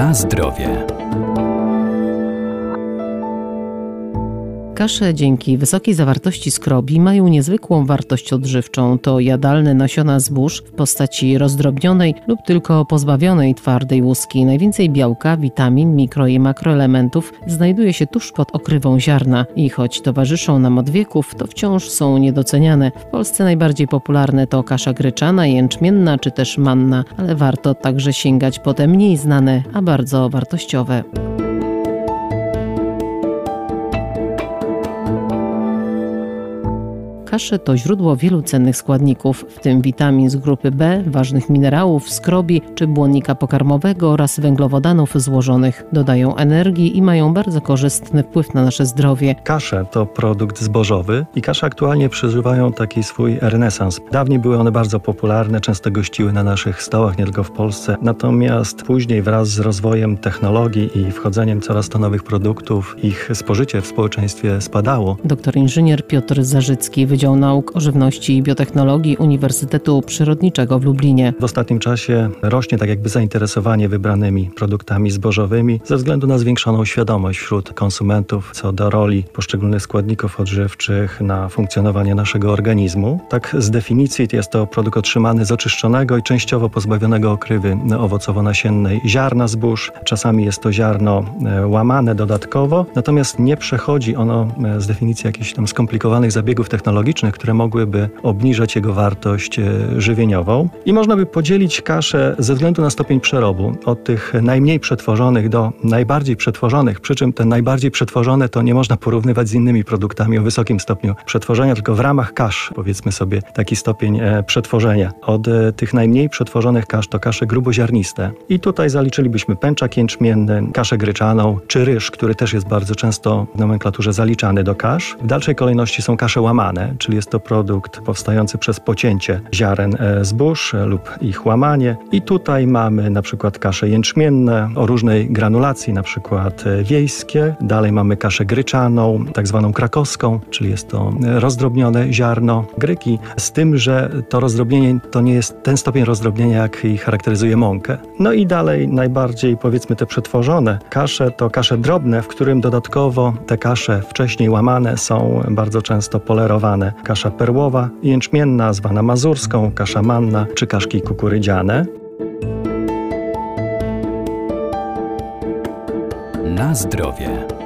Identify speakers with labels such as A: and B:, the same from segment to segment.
A: Na zdrowie. Kasze dzięki wysokiej zawartości skrobi mają niezwykłą wartość odżywczą. To jadalne nasiona zbóż w postaci rozdrobnionej lub tylko pozbawionej twardej łuski. Najwięcej białka, witamin, mikro i makroelementów znajduje się tuż pod okrywą ziarna i choć towarzyszą nam od wieków, to wciąż są niedoceniane. W Polsce najbardziej popularne to kasza gryczana, jęczmienna czy też manna, ale warto także sięgać po te mniej znane, a bardzo wartościowe. Kasze to źródło wielu cennych składników, w tym witamin z grupy B, ważnych minerałów, skrobi czy błonnika pokarmowego oraz węglowodanów złożonych. Dodają energii i mają bardzo korzystny wpływ na nasze zdrowie.
B: Kasze to produkt zbożowy i kasze aktualnie przeżywają taki swój renesans. Dawniej były one bardzo popularne, często gościły na naszych stołach, nie tylko w Polsce. Natomiast później wraz z rozwojem technologii i wchodzeniem coraz to nowych produktów, ich spożycie w społeczeństwie spadało.
A: Doktor inżynier Piotr Zarzycki, Wydział Nauk o Żywności i Biotechnologii Uniwersytetu Przyrodniczego w Lublinie.
B: W ostatnim czasie rośnie tak jakby zainteresowanie wybranymi produktami zbożowymi ze względu na zwiększoną świadomość wśród konsumentów co do roli poszczególnych składników odżywczych na funkcjonowanie naszego organizmu. Tak z definicji jest to produkt otrzymany z oczyszczonego i częściowo pozbawionego okrywy owocowo-nasiennej ziarna zbóż. Czasami jest to ziarno e, łamane dodatkowo, natomiast nie przechodzi ono e, z definicji jakichś tam skomplikowanych zabiegów technologicznych, które mogłyby obniżać jego wartość e, żywieniową. I można by podzielić kaszę ze względu na stopień przerobu od tych najmniej przetworzonych do najbardziej przetworzonych, przy czym te najbardziej przetworzone to nie można porównywać z innymi produktami o wysokim stopniu przetworzenia, tylko w ramach kasz, powiedzmy sobie, taki stopień e, przetworzenia. Od e, tych najmniej przetworzonych kasz to kasze gruboziarniste. I tutaj zaliczylibyśmy pęczak jęczmienny, kaszę gryczaną, czy ryż, który też jest bardzo często w nomenklaturze zaliczany do kasz. W dalszej kolejności są kasze łamane, czyli jest to produkt powstający przez pocięcie ziaren e, zbóż e, lub ich łamanie. I tutaj mamy na przykład kasze jęczmienne o różnej granulacji, na przykład e, wiejskie. Dalej mamy kaszę gryczaną, tak zwaną krakowską, czyli jest to rozdrobnione ziarno gryki, z tym, że to rozdrobnienie to nie jest ten stopień rozdrobnienia, jaki charakteryzuje mąkę. No i dalej najbardziej powiedzmy te przetworzone kasze to kasze drobne, w którym dodatkowo te kasze wcześniej łamane są bardzo często polerowane kasza perłowa, jęczmienna, zwana mazurską, kasza manna czy kaszki kukurydziane.
A: Na zdrowie.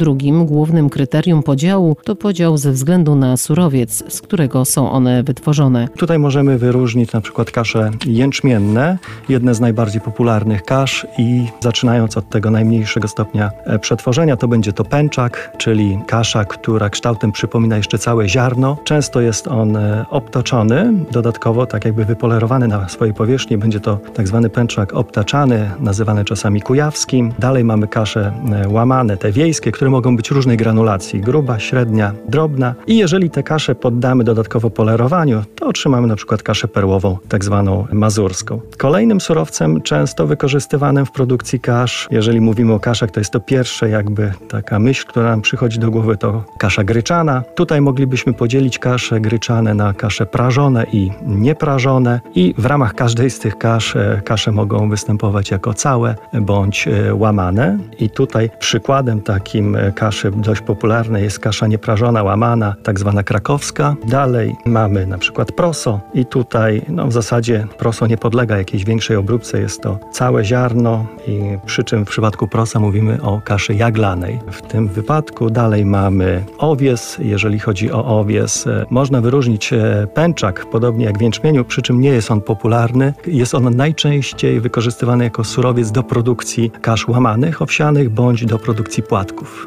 A: Drugim głównym kryterium podziału to podział ze względu na surowiec, z którego są one wytworzone.
B: Tutaj możemy wyróżnić na przykład kasze jęczmienne, jedne z najbardziej popularnych kasz i zaczynając od tego najmniejszego stopnia e, przetworzenia, to będzie to pęczak, czyli kasza, która kształtem przypomina jeszcze całe ziarno. Często jest on e, obtoczony, dodatkowo tak jakby wypolerowany na swojej powierzchni. Będzie to tak zwany pęczak obtaczany, nazywany czasami kujawskim. Dalej mamy kasze e, łamane, te wiejskie, które mogą być różnej granulacji, gruba, średnia, drobna i jeżeli te kasze poddamy dodatkowo polerowaniu, to otrzymamy na przykład kaszę perłową, tak zwaną mazurską. Kolejnym surowcem często wykorzystywanym w produkcji kasz, jeżeli mówimy o kaszach, to jest to pierwsze jakby taka myśl, która nam przychodzi do głowy, to kasza gryczana. Tutaj moglibyśmy podzielić kasze gryczane na kasze prażone i nieprażone i w ramach każdej z tych kasz e, kasze mogą występować jako całe bądź e, łamane i tutaj przykładem takim E, kaszy dość popularnej jest kasza nieprażona, łamana, tak zwana krakowska. Dalej mamy na przykład proso i tutaj no, w zasadzie proso nie podlega jakiejś większej obróbce, jest to całe ziarno i przy czym w przypadku prosa mówimy o kaszy jaglanej. W tym wypadku dalej mamy owies. Jeżeli chodzi o owies, e, można wyróżnić e, pęczak, podobnie jak w jęczmieniu, przy czym nie jest on popularny. Jest on najczęściej wykorzystywany jako surowiec do produkcji kasz łamanych, owsianych bądź do produkcji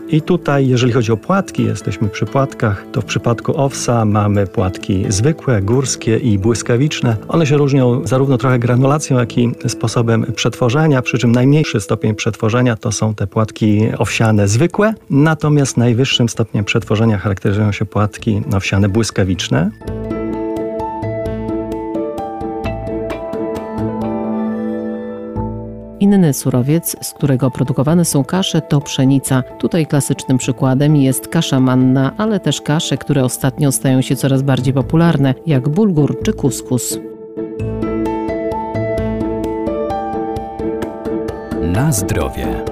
B: I tutaj, jeżeli chodzi o płatki, jesteśmy przy płatkach, to w przypadku owsa mamy płatki zwykłe, górskie i błyskawiczne. One się różnią zarówno trochę granulacją, jak i sposobem przetworzenia, przy czym najmniejszy stopień przetworzenia to są te płatki owsiane zwykłe, natomiast najwyższym stopniem przetworzenia charakteryzują się płatki owsiane błyskawiczne.
A: Inny surowiec, z którego produkowane są kasze, to pszenica. Tutaj klasycznym przykładem jest kasza manna, ale też kasze, które ostatnio stają się coraz bardziej popularne, jak bulgur czy kuskus.
C: Na zdrowie.